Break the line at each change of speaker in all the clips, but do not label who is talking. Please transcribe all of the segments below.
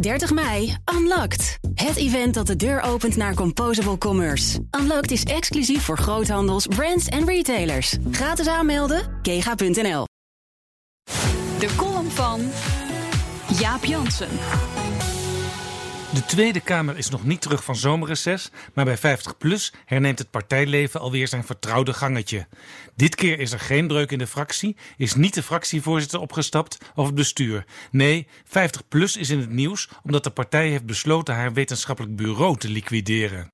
30 mei, Unlocked. Het event dat de deur opent naar Composable Commerce. Unlocked is exclusief voor groothandels, brands en retailers. Gratis aanmelden, kega.nl.
De column van Jaap Jansen.
De Tweede Kamer is nog niet terug van zomerreces, maar bij 50PLUS herneemt het partijleven alweer zijn vertrouwde gangetje. Dit keer is er geen breuk in de fractie, is niet de fractievoorzitter opgestapt of het bestuur. Nee, 50PLUS is in het nieuws omdat de partij heeft besloten haar wetenschappelijk bureau te liquideren.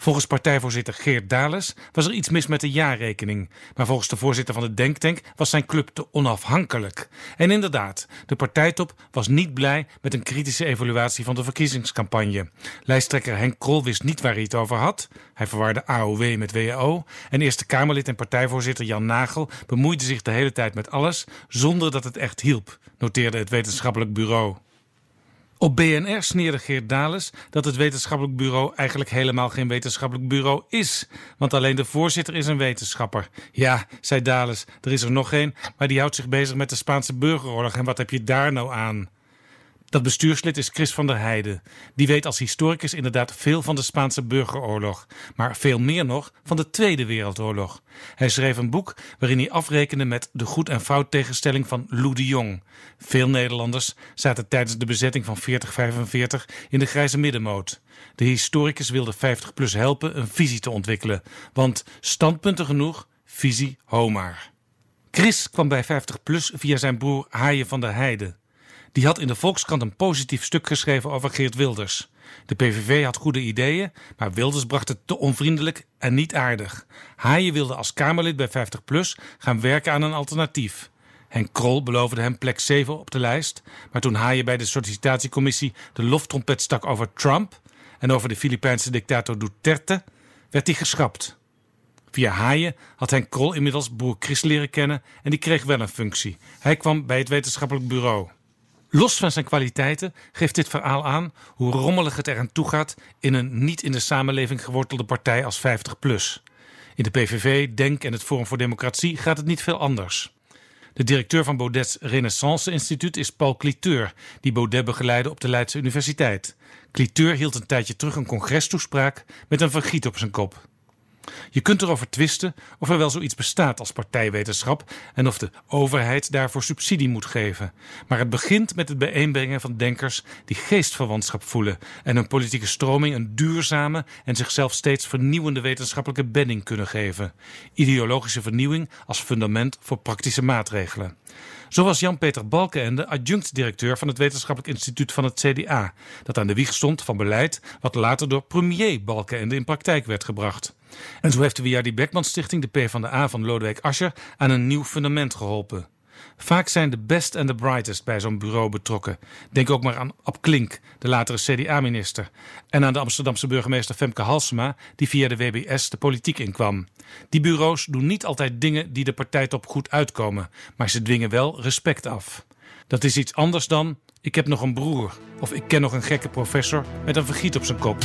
Volgens partijvoorzitter Geert Dales was er iets mis met de jaarrekening. Maar volgens de voorzitter van de Denktank was zijn club te onafhankelijk. En inderdaad, de partijtop was niet blij met een kritische evaluatie van de verkiezingscampagne. Lijsttrekker Henk Krol wist niet waar hij het over had. Hij verwarde AOW met WAO. En Eerste Kamerlid en partijvoorzitter Jan Nagel bemoeide zich de hele tijd met alles zonder dat het echt hielp, noteerde het wetenschappelijk bureau. Op BNR sneerde Geert Dales dat het wetenschappelijk bureau eigenlijk helemaal geen wetenschappelijk bureau is. Want alleen de voorzitter is een wetenschapper. Ja, zei Dales, er is er nog één, maar die houdt zich bezig met de Spaanse burgeroorlog. En wat heb je daar nou aan? Dat bestuurslid is Chris van der Heijden. Die weet als historicus inderdaad veel van de Spaanse burgeroorlog, maar veel meer nog van de Tweede Wereldoorlog. Hij schreef een boek waarin hij afrekende met de goed en fout tegenstelling van Lou de Jong. Veel Nederlanders zaten tijdens de bezetting van 4045 in de grijze middenmoot. De historicus wilde 50PLUS helpen een visie te ontwikkelen, want standpunten genoeg, visie homaar. Chris kwam bij 50PLUS via zijn broer Haaien van der Heijden. Die had in de Volkskrant een positief stuk geschreven over Geert Wilders. De PVV had goede ideeën, maar Wilders bracht het te onvriendelijk en niet aardig. Haaien wilde als Kamerlid bij 50PLUS gaan werken aan een alternatief. Henk Krol beloofde hem plek 7 op de lijst, maar toen Haaien bij de sollicitatiecommissie de loftrompet stak over Trump en over de Filipijnse dictator Duterte, werd hij geschrapt. Via Haaien had Henk Krol inmiddels boer Chris leren kennen en die kreeg wel een functie. Hij kwam bij het wetenschappelijk bureau. Los van zijn kwaliteiten geeft dit verhaal aan hoe rommelig het eraan toegaat in een niet in de samenleving gewortelde partij als 50PLUS. In de PVV, Denk en het Forum voor Democratie gaat het niet veel anders. De directeur van Baudet's Renaissance Instituut is Paul Cliteur, die Baudet begeleidde op de Leidse Universiteit. Cliteur hield een tijdje terug een congrestoespraak met een vergiet op zijn kop. Je kunt erover twisten of er wel zoiets bestaat als partijwetenschap en of de overheid daarvoor subsidie moet geven. Maar het begint met het bijeenbrengen van denkers die geestverwantschap voelen en hun politieke stroming een duurzame en zichzelf steeds vernieuwende wetenschappelijke bedding kunnen geven. Ideologische vernieuwing als fundament voor praktische maatregelen. Zo was Jan-Peter Balkenende adjunct-directeur van het Wetenschappelijk Instituut van het CDA, dat aan de wieg stond van beleid wat later door premier Balkenende in praktijk werd gebracht. En zo heeft de Wiardi Beckman Stichting de PvdA van Lodewijk Asscher aan een nieuw fundament geholpen. Vaak zijn de best en de brightest bij zo'n bureau betrokken. Denk ook maar aan Ab Klink, de latere CDA-minister. En aan de Amsterdamse burgemeester Femke Halsema, die via de WBS de politiek inkwam. Die bureaus doen niet altijd dingen die de partijtop goed uitkomen, maar ze dwingen wel respect af. Dat is iets anders dan: ik heb nog een broer of ik ken nog een gekke professor met een vergiet op zijn kop.